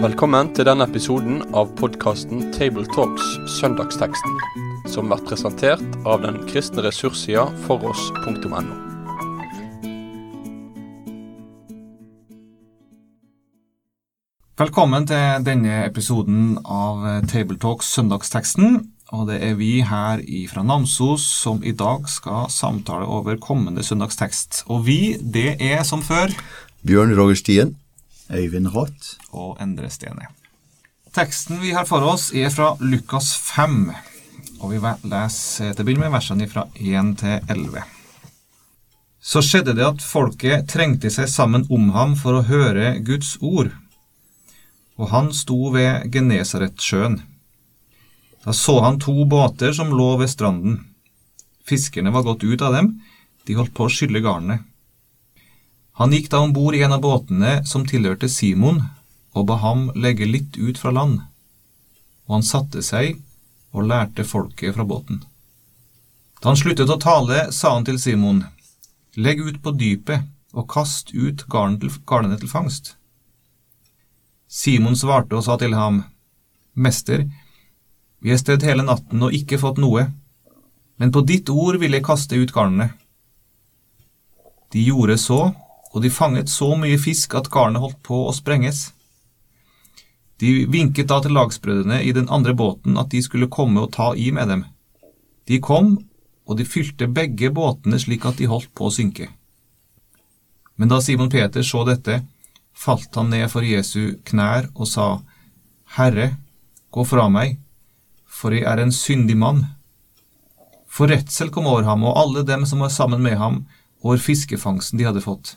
Velkommen til denne episoden av podkasten Tabletalks Søndagsteksten, som blir presentert av den kristne ressurssida foross.no. Velkommen til denne episoden av Tabletalks Søndagsteksten. Og det er vi her fra Namsos som i dag skal samtale over kommende søndagstekst. Og vi, det er som før Bjørn Roger Stien. Øyvind Roth. Og Endre Stene. Teksten vi har for oss, er fra Lukas 5. Og vi leser til å begynne med versene fra 1 til 11. Så skjedde det at folket trengte seg sammen om ham for å høre Guds ord. Og han sto ved Genesaretsjøen. Da så han to båter som lå ved stranden. Fiskerne var gått ut av dem, de holdt på å skylle garnene. Han gikk da om bord i en av båtene som tilhørte Simon, og ba ham legge litt ut fra land. Og han satte seg og lærte folket fra båten. Da han sluttet å tale, sa han til Simon, Legg ut på dypet og kast ut garnene til fangst. Simon svarte og sa til ham, Mester, vi har stødd hele natten og ikke fått noe, men på ditt ord vil jeg kaste ut garnene. De gjorde så, og de fanget så mye fisk at garnet holdt på å sprenges. De vinket da til lagsbrødrene i den andre båten at de skulle komme og ta i med dem. De kom, og de fylte begge båtene slik at de holdt på å synke. Men da Simon Peter så dette, falt han ned for Jesu knær og sa, Herre, gå fra meg, for jeg er en syndig mann. For redsel kom over ham og alle dem som var sammen med ham, over fiskefangsten de hadde fått.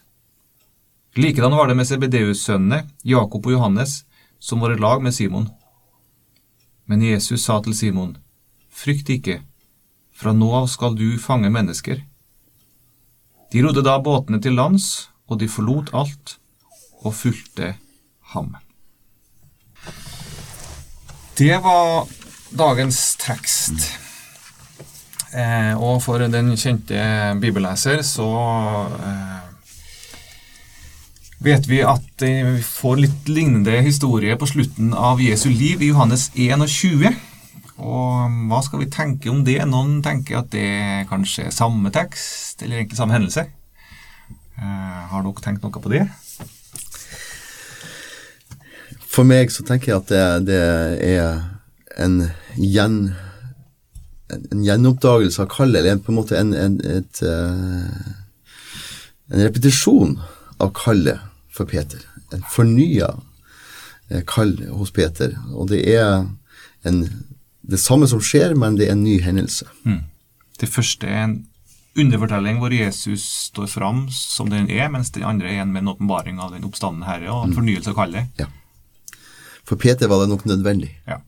Likedan var det med Sebedeus-sønnene, Jakob og Johannes, som var i lag med Simon. Men Jesus sa til Simon, Frykt ikke, fra nå av skal du fange mennesker. De rodde da båtene til lands, og de forlot alt og fulgte ham. Det var dagens tekst. Eh, og for den kjente bibelleser så eh, vet vi at vi får litt lignende historie på slutten av Jesu liv i Johannes 21. Og hva skal vi tenke om det? Noen tenker at det er kanskje er samme tekst, eller egentlig samme hendelse. Eh, har dere tenkt noe på det? For meg så tenker jeg at det, det er en, gjen, en gjenoppdagelse av kallet, eller på en måte en, en, et, eh, en repetisjon av kallet for Peter. En fornya eh, kall hos Peter. Og det er en, det samme som skjer, men det er en ny hendelse. Mm. Det første er en underfortelling hvor Jesus står fram som den er, mens den andre er en med en åpenbaring av den oppstandende Herre og en mm. fornyelse av kallet. Ja. For Peter var det nok nødvendig. Ja.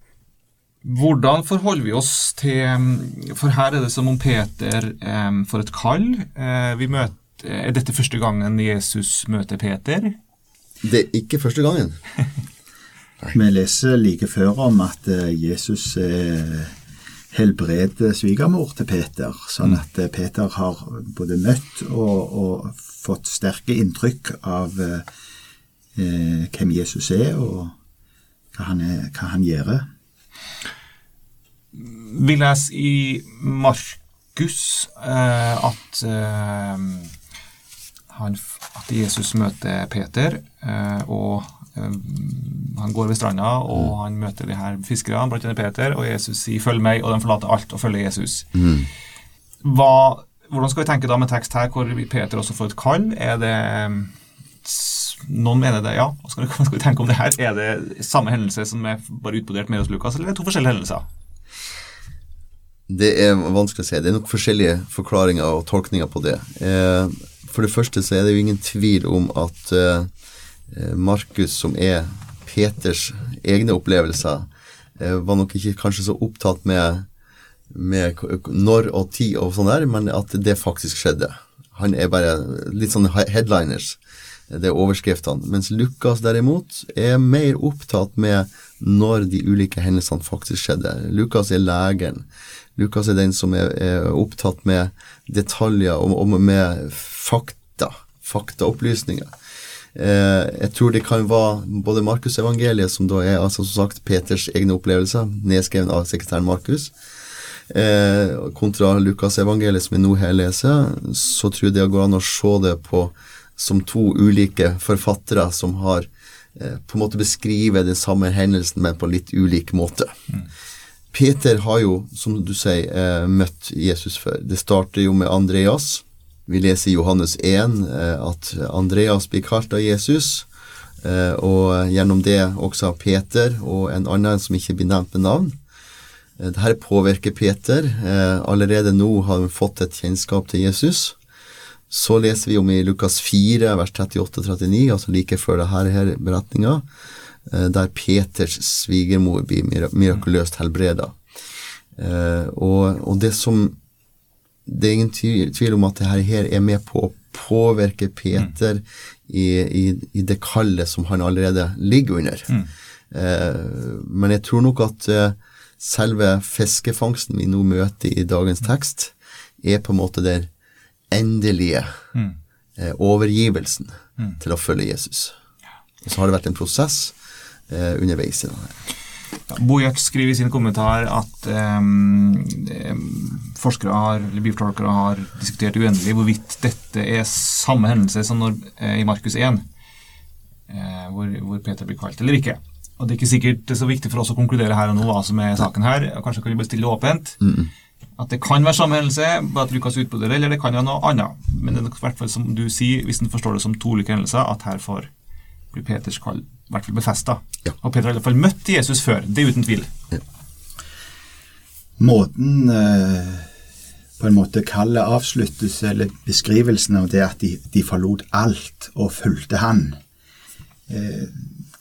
Hvordan forholder vi oss til For her er det som om Peter eh, får et kall. Eh, vi møter er dette første gangen Jesus møter Peter? Det er ikke første gangen. Vi leser like før om at eh, Jesus eh, helbreder svigermor til Peter, sånn mm. at eh, Peter har både møtt og, og fått sterke inntrykk av eh, hvem Jesus er, og hva han, er, hva han gjør. Vi leser i Markus eh, at eh, han, at Jesus møter Peter, eh, og eh, han går ved stranda, og mm. han møter de her fiskerne, blant annet Peter, og Jesus sier 'følg meg', og de forlater alt og følger Jesus. Mm. Hva, hvordan skal vi tenke da med tekst her hvor Peter også får et kall? Er det Noen mener det, ja. Hva skal, hva skal vi tenke om det her? Er det samme hendelse som er bare utbrodert med hos Lukas, eller er det to forskjellige hendelser? Det er vanskelig å si. Det er nok forskjellige forklaringer og tolkninger på det. Eh, for det første så er det jo ingen tvil om at uh, Markus, som er Peters egne opplevelser, uh, var nok ikke kanskje så opptatt med, med når og tid og sånn der, men at det faktisk skjedde. Han er bare litt sånn headliners. Det er overskriftene. Mens Lukas derimot er mer opptatt med når de ulike hendelsene faktisk skjedde. Lukas er legen. Lukas er den som er, er opptatt med detaljer og, og med fakta, faktaopplysninger. Eh, jeg tror det kan være både Markusevangeliet, som da er altså som sagt Peters egne opplevelser, nedskrevet av sekretæren Markus, eh, kontra Lukasevangeliet, som jeg nå her leser, så tror jeg det går an å se det på som to ulike forfattere som har eh, på en måte beskriver den samme hendelsen, men på litt ulik måte. Mm. Peter har jo, som du sier, eh, møtt Jesus før. Det starter jo med Andreas vi leser i Johannes 1 eh, at Andreas blir kalt av Jesus, eh, og gjennom det også av Peter og en annen som ikke blir nevnt med navn. Dette påvirker Peter. Allerede nå har han fått et kjennskap til Jesus. Så leser vi om i Lukas 4, vers 38-39, altså like før dette her beretninga, der Peters svigermor blir mirakuløst helbreda. Og, og det som det er ingen tvil om at det her er med på å påvirke Peter i, i, i, det kallet som han allerede ligger under. Mm. Eh, men jeg tror nok at eh, selve fiskefangsten vi nå møter i dagens tekst, er på en måte den endelige mm. eh, overgivelsen mm. til å følge Jesus. Og så har det vært en prosess eh, underveis i denne. Gjert skriver i sin kommentar at um, forskere har, eller bibeltolkere har diskutert uendelig hvorvidt dette er samme hendelse som når, eh, i Markus 1, eh, hvor, hvor, Peter blir kalt, eller ikke. Og Det er ikke sikkert det er så viktig for oss å konkludere her og nå hva som er saken her. Kanskje kan vi bestille åpent. Mm. At det kan være samme hendelse, bare at Lukas utbroderer, eller det kan være noe annet. Men det er i hvert fall som du sier, hvis en forstår det som to ulike hendelser, at her får blir Peters kall i hvert fall befesta. Ja. Og Peter har i hvert fall møtt Jesus før, det er uten tvil. Ja. Måten eh, på en måte kallet avsluttes, eller beskrivelsen av det at de, de forlot alt og fulgte han, eh,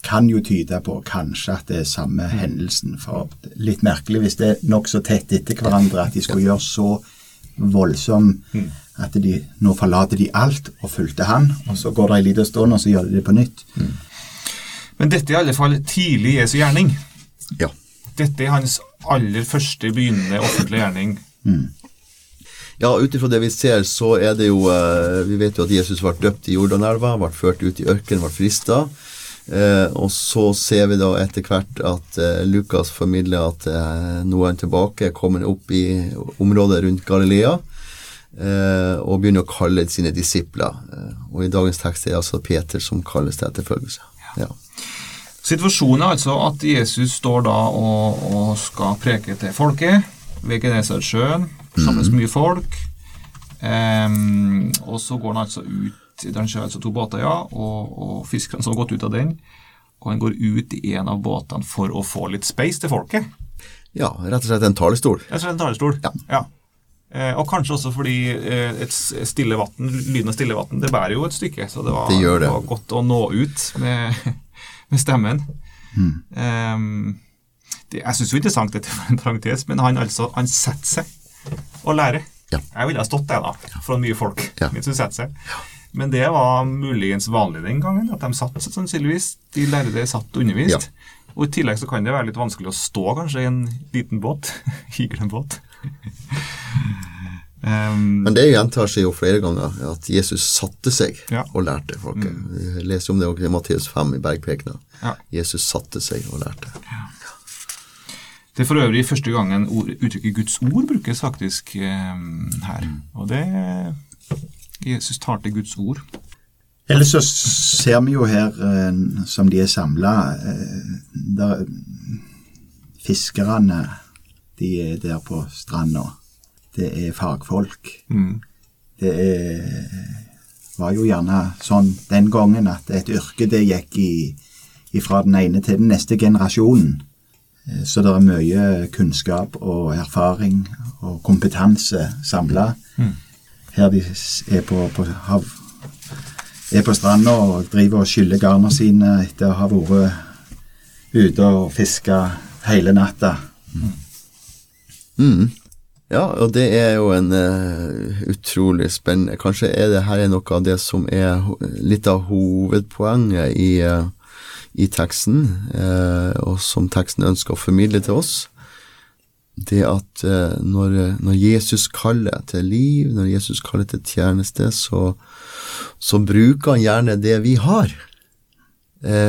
kan jo tyde på kanskje at det er samme mm. hendelsen. For litt merkelig hvis det er nokså tett etter hverandre at de skulle gjøre så voldsom mm. At de, nå forlater de alt og fulgte han, og så går det en liten stund, og så gjør de det på nytt. Mm. Men dette er i alle fall tidlig Jesu gjerning. Ja. Dette er hans aller første begynnende offentlige gjerning. Mm. Ja, ut ifra det vi ser, så er det jo uh, Vi vet jo at Jesus ble døpt i Jordanelva, ble ført ut i ørkenen, ble frista. Eh, og så ser vi da etter hvert at eh, Lukas formidler at nå er han tilbake, kommer opp i området rundt Galilea. Og begynner å kalle sine disipler. og i dagens tekst er det altså Peter som kalles til etterfølgelse. Ja. Situasjonen er altså at Jesus står da og, og skal preke til folket ved Genesaretsjøen. Samles mm. mye folk. Um, og så går han altså ut Han kjører altså to båter, ja, og, og fiskerne som har gått ut av den. Og han går ut i en av båtene for å få litt space til folket. Ja, rett og slett en talerstol. Rett og slett en talerstol, ja. ja. Eh, og kanskje også fordi eh, et stille vatten, lyden av stille vann bærer jo et stykke, så det var, det det. var godt å nå ut med med stemmen. Mm. Um, det, jeg syns jo interessant dette var en parentes, men han altså, han setter seg og lærer. Ja. Jeg ville ha stått der, da, for mye folk. Ja. Mens hun setter seg. Men det var muligens vanlig den gangen, at de satt sannsynligvis. De lærde satt og undervist. Ja. Og I tillegg så kan det være litt vanskelig å stå kanskje i en liten båt. båt. Um, Men det gjentar seg jo flere ganger, at Jesus satte seg ja. og lærte folket. Mm. Vi leser om det også i Matteus 5 i Bergprekena. Ja. Jesus satte seg og lærte. Ja. Det er for øvrig første gangen uttrykket Guds ord brukes faktisk um, her. Mm. Og det Jesus tar til Guds ord. Ellers så ser vi jo her, uh, som de er samla uh, Fiskerne de er der på stranda det er fagfolk. Mm. Det er, var jo gjerne sånn den gangen at et yrke det gikk i, fra den ene til den neste generasjonen. Eh, så det er mye kunnskap og erfaring og kompetanse samla. Mm. Her de er på, på, hav, er på stranda og driver og skyller garna sine etter å ha vært ute og fiska hele natta. Mm. Mm. Ja, og det er jo en uh, utrolig spennende Kanskje er det her noe av det som er litt av hovedpoenget i, uh, i teksten, uh, og som teksten ønsker å formidle til oss. Det at når, når, Jesus kaller til liv, når Jesus kaller til tjeneste, så, så bruker han gjerne det vi har.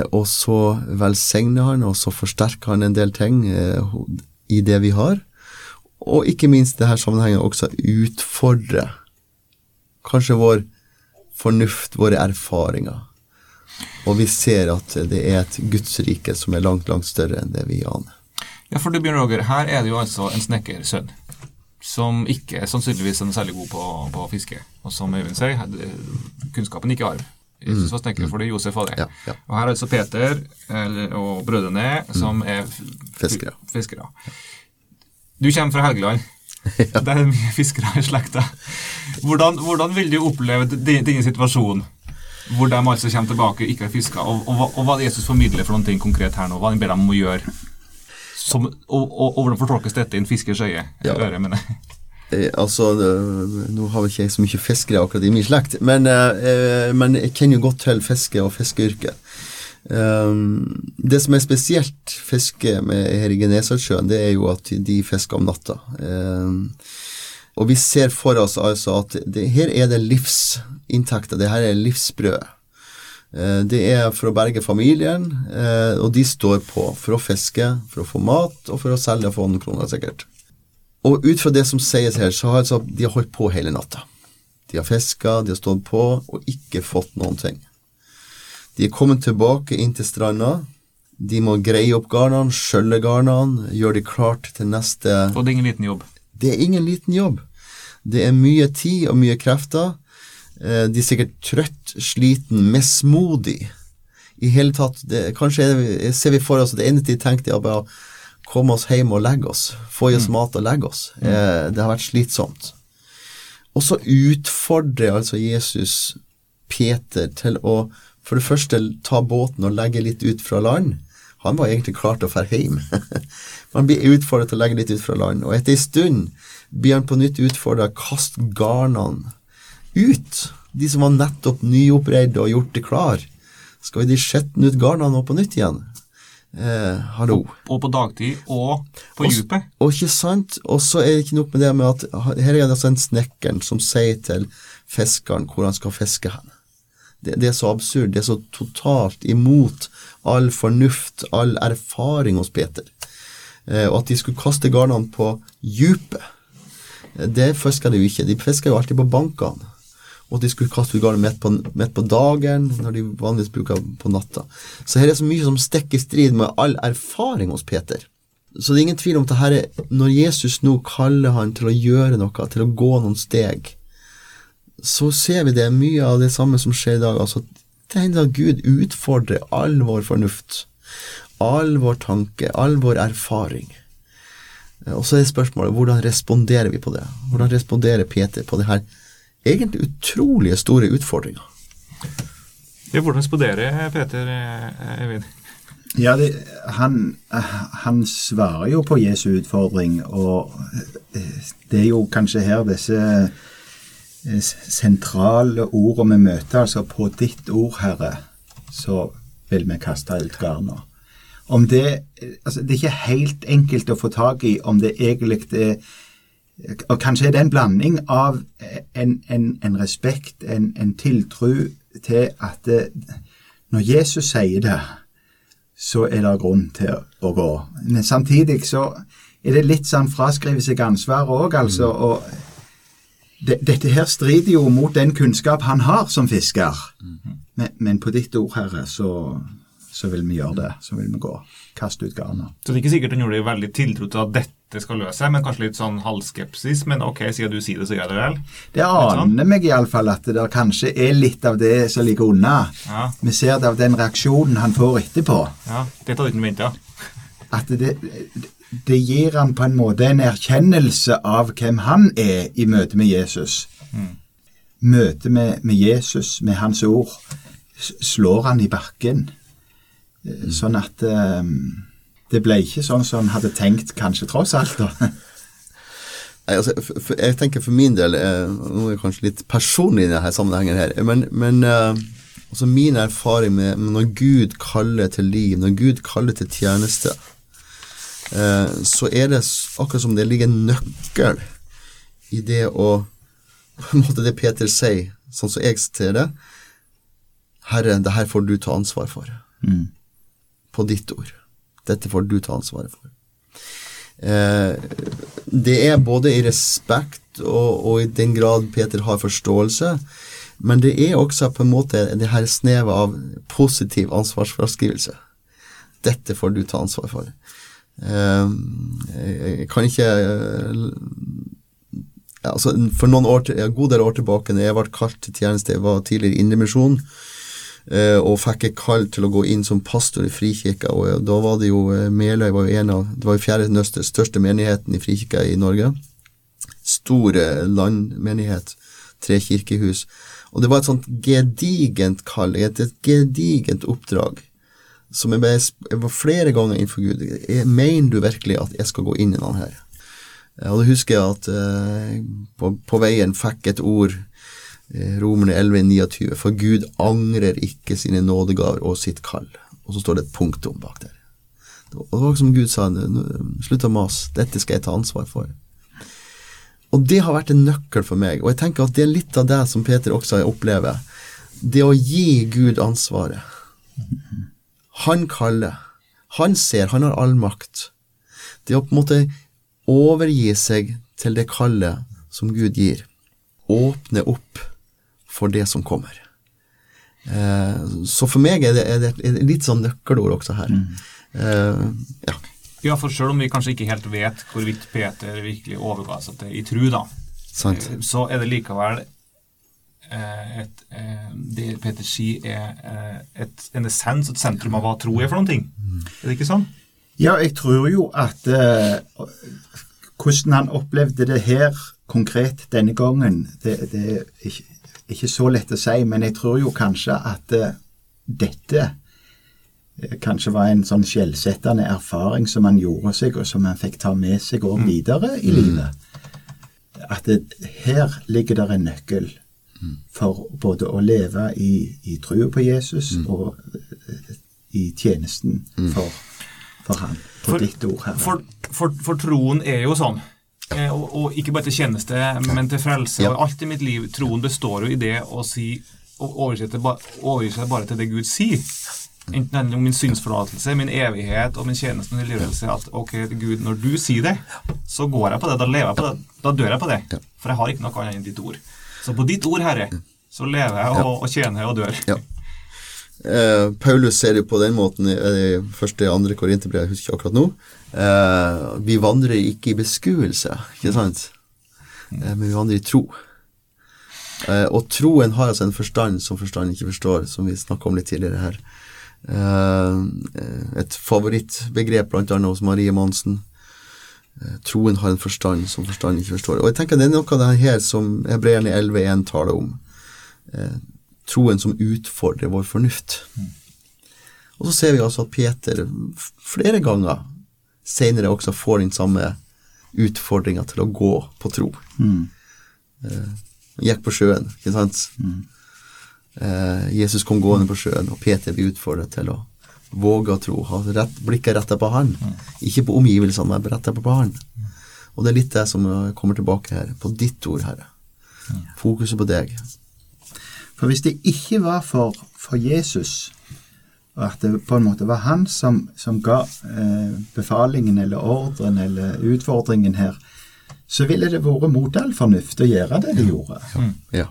Og så velsigner han, og så forsterker han en del ting i det vi har. Og ikke minst i her sammenhenget også utfordre kanskje vår fornuft, våre erfaringer. Og vi ser at det er et gudsrike som er langt, langt større enn det vi aner. Ja, for du, Bjørn Roger, her er det jo altså en snekkersønn som ikke er sannsynligvis er særlig god på, på fiske. Og som Øyvind sier, kunnskapen ikke arv. Jesus var snekker fordi Josef var det. Ja, ja. Og her er altså Peter eller, og brødrene som er Fiskere. fiskere. Du kommer fra Helgeland. Det er mye fiskere i slekta. Hvordan, hvordan vil du oppleve din, situasjonen, situasjon hvor de altså kommer tilbake, og ikke har fiska, og, og, og, hva Jesus formidler for noen ting konkret her nå? Hva han ber dem om å gjøre? Som, og, og, hvordan fortolkes dette i en fiskers øye? Ja. Øre, mener jeg. Eh, altså, eh, nå har vel ikke jeg så mye fiskere akkurat i min slekt, men, eh, men jeg kjenner jo godt til fiske og fiskeyrket. Um, det som er spesielt fiske med her i Genesaretsjøen, det er jo at de fisker om natta. Um, og vi ser for oss altså at det, her er det livsinntekter, det her er livsbrød. Uh, det er for å berge familien, uh, og de står på for å fiske, for å få mat, og for å selge for noen kroner sikkert. Og ut fra det som sies her, så har altså, de holdt på hele natta. De har fiska, de har stått på, og ikke fått noen ting. De er kommet tilbake inn til stranda. De må greie opp garnene, skjølle garnene, gjøre de klart til neste Og det er ingen liten jobb. Det er ingen liten jobb. Det er mye tid og mye krefter. Eh, De er sikkert trøtt, sliten, mismodig. I hele tatt, det, Kanskje det, ser vi for oss at det eneste de tenkte, er bare å komme oss hjem og legge oss. Få i oss mat og legge oss. Eh, Det har vært slitsomt. Og så utfordrer altså Jesus Peter til å for det første ta båten og legge litt ut fra land. Han var egentlig klar til å dra hjem. Man blir utfordret til å legge litt ut fra land. Og etter en stund blir han på nytt utfordret kast garnene ut. De som var nettopp nyoppreide og gjort det klar. Skal vi de skjetne ut garnene på nytt igjen? Eh, hallo. Og på dagtid, og på Og- Og ikke sant? Og så er det ikke nok med det med at her er det altså en snekkeren som sier til fiskeren hvor han skal fiske hen. Det, det er så absurd. Det er så totalt imot all fornuft, all erfaring hos Peter. Eh, og at de skulle kaste garnene på djupet, eh, det fisker de jo ikke. De fisker jo alltid på bankene. Og at de skulle kaste ut garnet midt på, på dagen, når de vanligvis bruker på natta. Så her er så mye som stikker i strid med all erfaring hos Peter. Så det er ingen tvil om at dette, når Jesus nå kaller han til å gjøre noe, til å gå noen steg, så ser vi det mye av det samme som skjer i dag. Altså, det hender at Gud utfordrer all vår fornuft, all vår tanke, all vår erfaring. Eh, Og så er spørsmålet hvordan responderer vi på det? Hvordan responderer Peter på det her egentlig utrolige store utfordringa? Ja, hvordan responderer Peter, eh, Eivind? Ja, det, han, han svarer jo på Jesu utfordring, og eh, det er jo kanskje her disse sentrale ordene vi møter, altså på ditt ord, Herre, så vil vi kaste ut garna. Om det altså Det er ikke helt enkelt å få tak i om det egentlig er og Kanskje er det en blanding av en, en, en respekt, en, en tiltro til at det, når Jesus sier det, så er det grunn til å gå. Men samtidig så er det litt sånn fraskrive seg ansvaret òg, altså. Og det, dette her strider jo mot den kunnskap han har som fisker. Men, men på ditt ord, Herre, så, så vil vi gjøre det. Så vil vi gå. Kaste ut garnet. Så det er ikke sikkert han gjorde det veldig tiltro til at dette skal løse seg, men kanskje litt sånn halvskepsis. Men ok, siden du sier det, så gjør jeg det vel. Det aner meg iallfall at det der kanskje er litt av det som ligger unna. Ja, Vi ser det av den reaksjonen han får etterpå. ja. Dette hadde ikke venta. At det, det gir han på en måte en erkjennelse av hvem han er i møte med Jesus. Møtet med, med Jesus, med hans ord, slår han i bakken. Mm. Sånn at um, det ble ikke sånn som han hadde tenkt, kanskje tross alt. da. Nei, altså, for, jeg tenker for min del eh, Nå er jeg kanskje litt personlig i denne sammenhengen her, men, men eh, altså min erfaring med, når Gud kaller til liv, når Gud kaller til tjeneste, så er det akkurat som det ligger en nøkkel i det å På en måte det Peter sier, sånn som jeg ser det Herre, det her får du ta ansvar for. Mm. På ditt ord. Dette får du ta ansvaret for. Eh, det er både i respekt og, og i den grad Peter har forståelse, men det er også på en måte det her snevet av positiv ansvarsfraskrivelse. Dette får du ta ansvar for. Eh, jeg kan ikke altså For noen år, en god del år tilbake, når jeg ble kalt til tjeneste, jeg var tidligere Indremisjon, eh, og fikk et kall til å gå inn som pastor i Frikirka. og Da var det jo eh, Meløy var jo en av, det var jo fjerde største menigheten i Frikirka i Norge. Stor eh, landmenighet, tre kirkehus. Og det var et sånt gedigent kall, et gedigent oppdrag. Som jeg, ble, jeg var flere ganger innenfor Gud. Jeg, mener du virkelig at jeg skal gå inn i denne her? Og da husker jeg at eh, på, på veien fikk et ord, eh, Romerne 11,29, for Gud angrer ikke sine nådegaver og sitt kall. Og så står det et punktum bak der. Og det var som Gud sa, slutt å mase, dette skal jeg ta ansvar for. Og det har vært en nøkkel for meg, og jeg tenker at det er litt av det som Peter også opplever. Det å gi Gud ansvaret. Han kaller, han ser, han har all makt. Det å på en måte overgi seg til det kallet som Gud gir. Åpne opp for det som kommer. Eh, så for meg er det, er det litt sånn nøkkelord også her. Eh, ja. Ja, for selv om vi kanskje ikke helt vet hvorvidt Peter virkelig overga seg til i tru, da, Sant. eh, så er det likevel et, eh, Det Peter sier, er eh, et, en essens, et sentrum av hva tro er for noen ting. Er det ikke sånn? Ja, jeg tror jo at uh, hvordan han opplevde det her konkret denne gangen, det, det er ikke, ikke så lett å si, men jeg tror jo kanskje at uh, dette eh, kanskje var en sånn skjellsettende erfaring som han gjorde seg, og som han fikk ta med seg og videre i livet. At det, her ligger der en nøkkel for både å leve i, i trua på Jesus og eh, i tjenesten for, for han, på For- ditt ord her. For, for, for troen er jo sånn. Eh, og, og ikke bare til tjeneste, men til frelse. Ja. Og alt i mitt liv, troen består jo i det å si og oversette ba- bare til det Gud sier. Enten det handler om min synsforlatelse, min evighet og min tjeneste og min livredelse. At ok, Gud, når du sier det, så går jeg på det, da lever jeg på det, da dør jeg på det. For jeg har ikke noe annet enn ditt ord. Så på ditt ord, Herre, så lever jeg og, og tjener og dør. Ja. Eh, Paulus ser det på den måten i i første andre korinterbrev, jeg husker ikke akkurat nå. Eh, vi vandrer ikke i beskuelse, ikke sant? Eh, men vi vandrer i tro. Eh, og troen har altså en forstand som forstand ikke forstår, som vi snakka om litt tidligere her. Eh, et favorittbegrep blant annet hos Marie Monsen. Eh, troen har en forstand som forstand ikke forstår. Og jeg tenker det er noe av det her som Hebreerne 11.1 taler om. Eh, troen som utfordrer vår fornuft. Og så ser vi altså at Peter flere ganger senere også får den samme utfordringa til å gå på tro. Mm. Eh, gikk på sjøen, ikke sant? Eh, Jesus kom gående på sjøen, og Peter blir utfordret til å våge å tro, ha rett, blikket rettet på han. Ikke på omgivelsene, men rettet på han. Og det er litt det som kommer tilbake her, på ditt ord, Herre. Fokuset på deg. For hvis det ikke var for, for Jesus, og at det på en måte var han som, som ga eh, befalingen eller ordren eller utfordringen her, så ville det vært mot all fornuft å gjøre det de gjorde. Ja. Ja.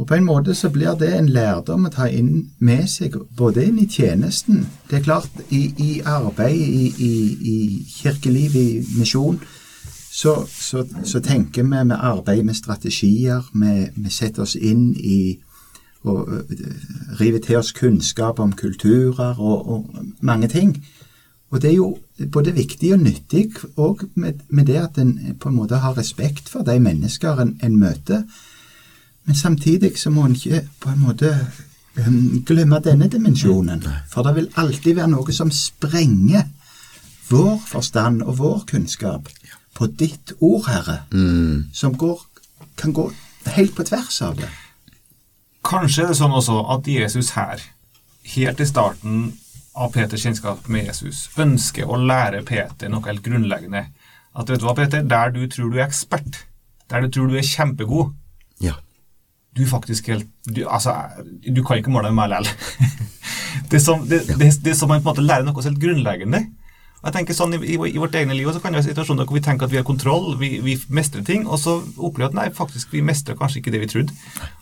Og på en måte så blir det en lærdom å ta inn med seg, både inn i tjenesten Det er klart, i, i arbeid, i, i, i kirkeliv, i misjon, så, så, så tenker vi med arbeid med strategier, vi, setter oss inn i og river til oss kunnskap om kulturer og, og mange ting. Og det er jo både viktig og nyttig òg med, med det at en på en måte har respekt for de mennesker en, en møter. Men samtidig så må en ikke på en måte um, glemme denne dimensjonen. For det vil alltid være noe som sprenger vår forstand og vår kunnskap på ditt ord, Herre, Mm. som går, kan gå helt på tvers av det. Kanskje er det sånn også at Jesus her, helt i starten av Peters kjennskap med Jesus, ønsker å lære Peter noe helt grunnleggende. At vet du hva, Peter, der du tror du er ekspert, der du tror du er kjempegod. Du faktisk helt Du, altså, du kan ikke måle deg med meg likevel. det, som- det, det, det som man på en måte lærer noe helt grunnleggende. Og jeg tenker sånn, I, i, vårt egne liv så kan det være situasjoner hvor vi tenker at vi har kontroll, vi, vi mestrer ting, og så opplever vi at nei, faktisk, vi mestrer kanskje ikke det vi trodde.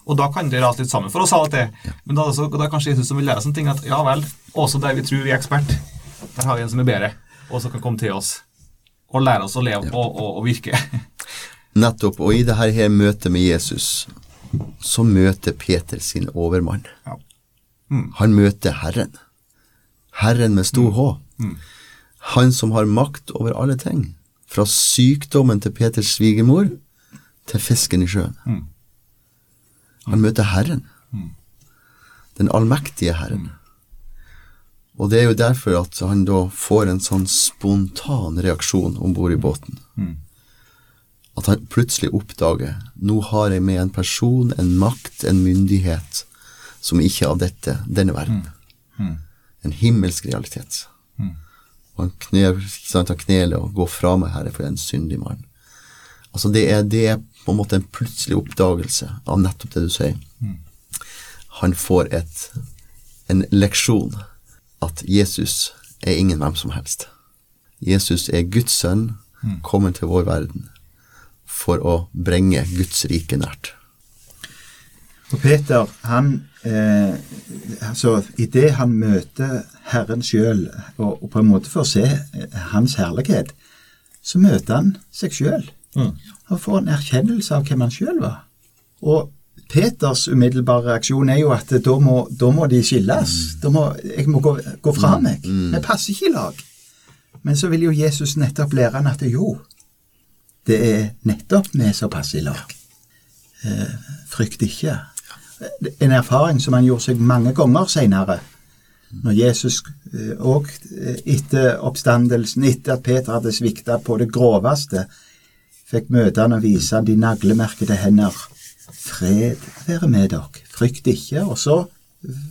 Og da kan det rase litt sammen for oss av og til. Men da, så, da kanskje Jesus som vil lære oss sånne ting at ja vel, også der vi tror vi er ekspert, der har vi en som er bedre, og som kan komme til oss og lære oss å leve og, og, og virke. Nettopp. Og i det her møtet med Jesus, så møter Peter sin overmann. Ja. Han møter Herren. Herren med stor H. Han som har makt over alle ting. Fra sykdommen til Peters svigermor til fisken i sjøen. Han møter Herren. Den allmektige Herren. Og det er jo derfor at han da får en sånn spontan reaksjon om bord i båten. At han plutselig oppdager nå har jeg med en person, en makt, en myndighet som ikke er av dette, denne verden. En himmelsk realitet. Og han, kne, ikke sant, han kneler og går fra meg, Herre, for jeg er en syndig mann. Altså det er, det er på en måte en plutselig oppdagelse av nettopp det du sier. Han får et, en leksjon at Jesus er ingen hvem som helst. Jesus er Guds sønn, kommet til vår verden for å bringe Guds rike nært. Og Peter, han eh, altså, Idet han møter Herren sjøl, og, og på en måte får se hans herlighet, så møter han seg sjøl. Og får en erkjennelse av hvem han sjøl var. Og Peters umiddelbare reaksjon er jo at da må, da må de skilles. Da må, jeg må gå, gå fra meg. Vi passer ikke i lag. Men så vil jo Jesus nettopp lære han at jo, det er nettopp vi som passer i lag. Eh, frykt ikke. En erfaring som han gjorde seg mange ganger seinere. Når Jesus òg etter oppstandelsen, etter at Peter hadde svikta på det groveste, fikk møte han og vise han de naglemerkede hender. Fred være med dere, frykt ikke. Og så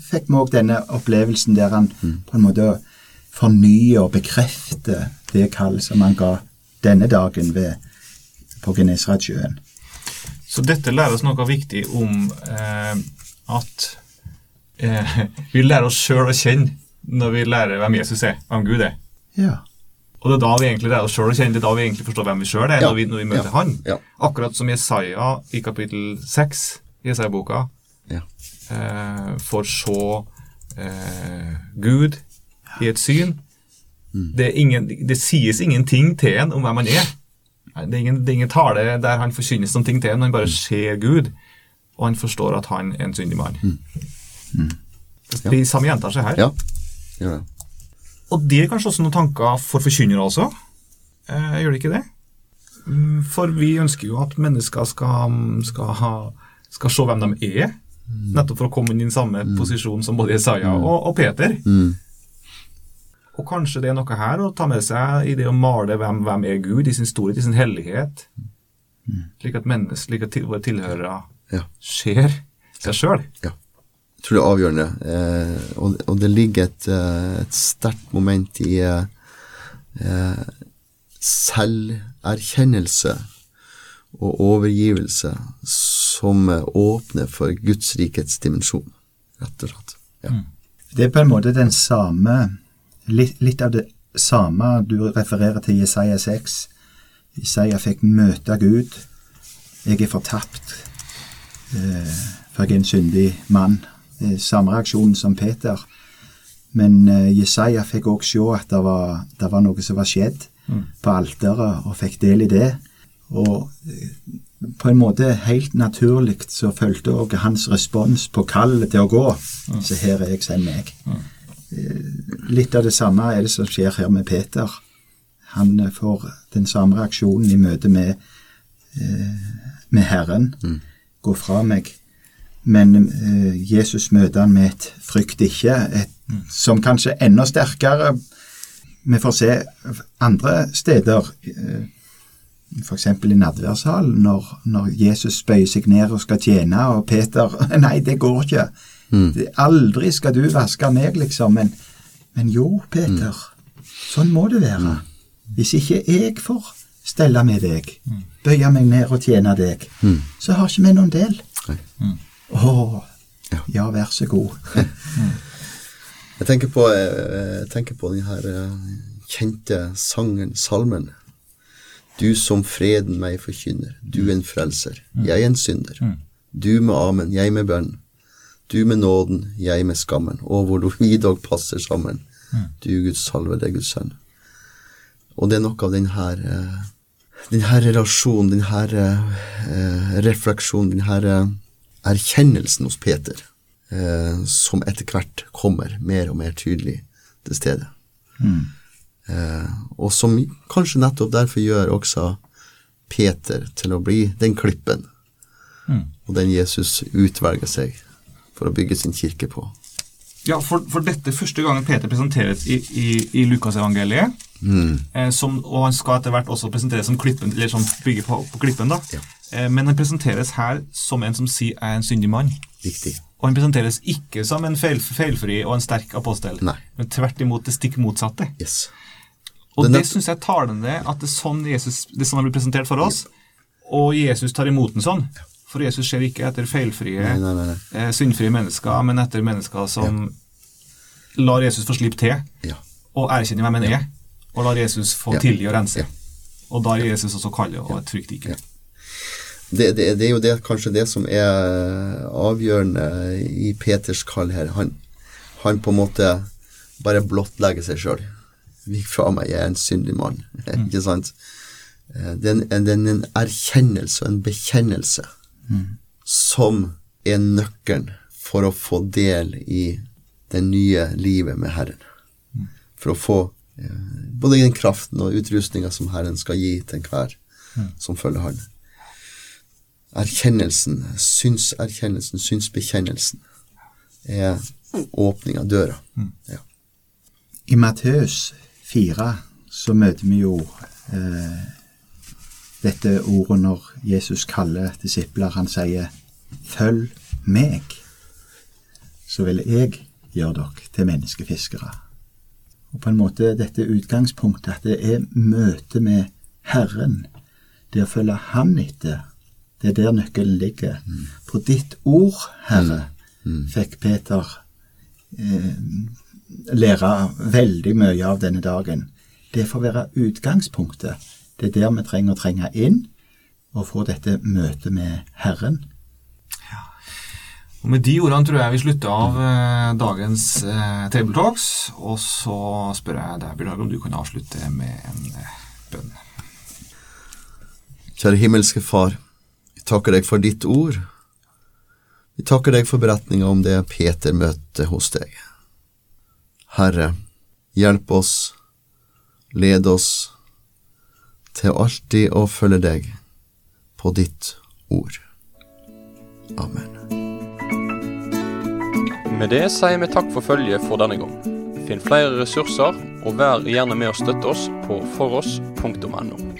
fikk vi òg denne opplevelsen der han på en måte fornyer og bekrefter det kall som han ga denne dagen ved, på Genesaretsjøen. Så dette lærer oss noe viktig om eh, at eh, vi lærer oss sjøl å kjenne når vi lærer hvem Jesus er, hvem Gud er. Ja. Og det er da vi egentlig lærer oss sjøl å kjenne, det er da vi egentlig forstår hvem vi sjøl er, Ja. når, vi, når vi møter Ja. Han. Ja. Akkurat som Jesaja i kapittel 6 i Jesaja-boka Ja. eh, får se eh, Gud i et syn. Det, er ingen, det sies ingenting til en om hvem han er. Det er ingen, det er ingen tale der han forkynnes noen ting til ham, han bare ser Gud, og han forstår at han er en syndig mann. Det de samme gjentar seg her. Ja, det. Og det er kanskje også noen tanker for forkynnere også? Eh, gjør det ikke det? Mm, For vi ønsker jo at mennesker skal, skal, ha, skal se hvem de er, nettopp for å komme inn i den samme posisjon som både Isaiah og, og Peter. Mm. Og kanskje det er noe her å ta med seg i det å male hvem, hvem er Gud, i sin storhet, i sin hellighet, slik at mennesker, slik at til, våre tilhørere Ja. ser seg sjøl. Ja. Jeg tror det er avgjørende. Eh, og, og det ligger et, eh, et sterkt moment i eh, eh, selverkjennelse og overgivelse som eh, åpner for Guds rikets dimensjon, rett og slett. Ja. Det er på en måte den samme Litt, litt av det samme du refererer til Jesaja 6. Jesaja fikk møte Gud. Jeg er fortapt, eh, for jeg er en syndig mann. Det er samme reaksjon som Peter. Men eh, Jesaja fikk òg se at det var, det var noe som var skjedd på alteret, og fikk del i det. Og eh, på en måte helt naturlig så fulgte òg hans respons på kallet til å gå. Så her er jeg, send meg. Eh, Litt av det samme er det som skjer her med Peter. Han eh, får den samme reaksjonen i møte med, eh, med Herren. Gå fra meg. Men eh, Jesus møter han med et 'frykt ikke', et, som kanskje er enda sterkere Vi får se andre steder, eh, f.eks. i nadværsalen, når, når Jesus bøyer seg ned og skal tjene, og Peter Nei, det går ikke. Det, aldri skal du vaske meg, liksom. Men, men jo, Peter, sånn må det være. Hvis ikke jeg får stelle med deg, bøye meg ned og tjene deg, så har ikke vi noen del. Å, Ja. ja, vær så god. Jeg tenker på, eh, jeg tenker på den her eh, kjente sangen, salmen. Du som freden meg forkynner, du en frelser, jeg en synder. Du med amen, jeg med bønn. Du med nåden, jeg med skammen. Og hvor vi dog passer sammen. Du Guds salvede Guds sønn. Og det er noe av den her eh, den her relasjonen, den her eh, refleksjonen, den her eh, erkjennelsen hos Peter, som etter hvert kommer mer og mer tydelig til stede. Eh, og som kanskje nettopp derfor gjør også Peter til å bli den klippen, og den Jesus utvelger seg for å bygge sin kirke på. Ja, for, for dette første gangen Peter presenteres i, i, i Lukasevangeliet. Eh, som, og han skal etter hvert også presenteres som klippen, eller som bygger på, på klippen. da. Ja. Eh, men han presenteres her som en som sier er en syndig mann'. Riktig. Og han presenteres ikke som en feil, feilfri og en sterk apostel, Nei. men tvert imot det stikk motsatte. Yes. Og Det er det syns jeg er talende at det er sånn Jesus, det er sånn han blir presentert for oss, og Jesus tar imot den sånn. For Jesus ser ikke etter feilfrie, Nei, nei, nei. Eh, syndfrie mennesker, men etter mennesker som lar Jesus få slippe til, Ja. og erkjenner hvem han er, og lar Jesus få Ja. tilgi og rense. Ja. Og da er Jesus også kallet og et trygt ikke. Det, det, det er jo det, kanskje det som er avgjørende i Peters kall her. Han, han på en måte bare blottlegger seg sjøl. Vik fra meg, jeg er en syndig mann. Ikke sant? Eh, Det er en, en, en erkjennelse og en bekjennelse som er nøkkelen for å få del i det nye livet med Herren. For å få eh, både den kraften og utrustninga som Herren skal gi til enhver som følger Han erkjennelsen, synserkjennelsen, synsbekjennelsen, er åpning av døra. Ja. I Matteus 4 så møter vi jo eh, dette ordet når Jesus kaller disipler. Han sier 'følg meg', så vil jeg gjøre dere til menneskefiskere. Og på en måte dette utgangspunktet at det er møte med Herren, det å følge Han etter, det er der nøkkelen ligger. På ditt ord, Herre, fikk Peter eh, lære veldig mye av denne dagen. Det får være utgangspunktet. Det er der vi trenger å trenge inn og få dette møtet med Herren. Og Med de ordene tror jeg vi slutter av eh, dagens eh, Table Talks. Og så spør jeg deg, Bjørnar, om du kan avslutte med en eh, bønn. Kjære himmelske Far, vi takker deg for ditt ord. Vi takker deg for beretninga om det Peter møtte hos deg. Herre, hjelp oss, led oss til alltid å følge deg på ditt ord. Amen. Med det sier vi takk for følget for denne gang. Finn flere ressurser, og vær gjerne med å støtte oss på foross.no.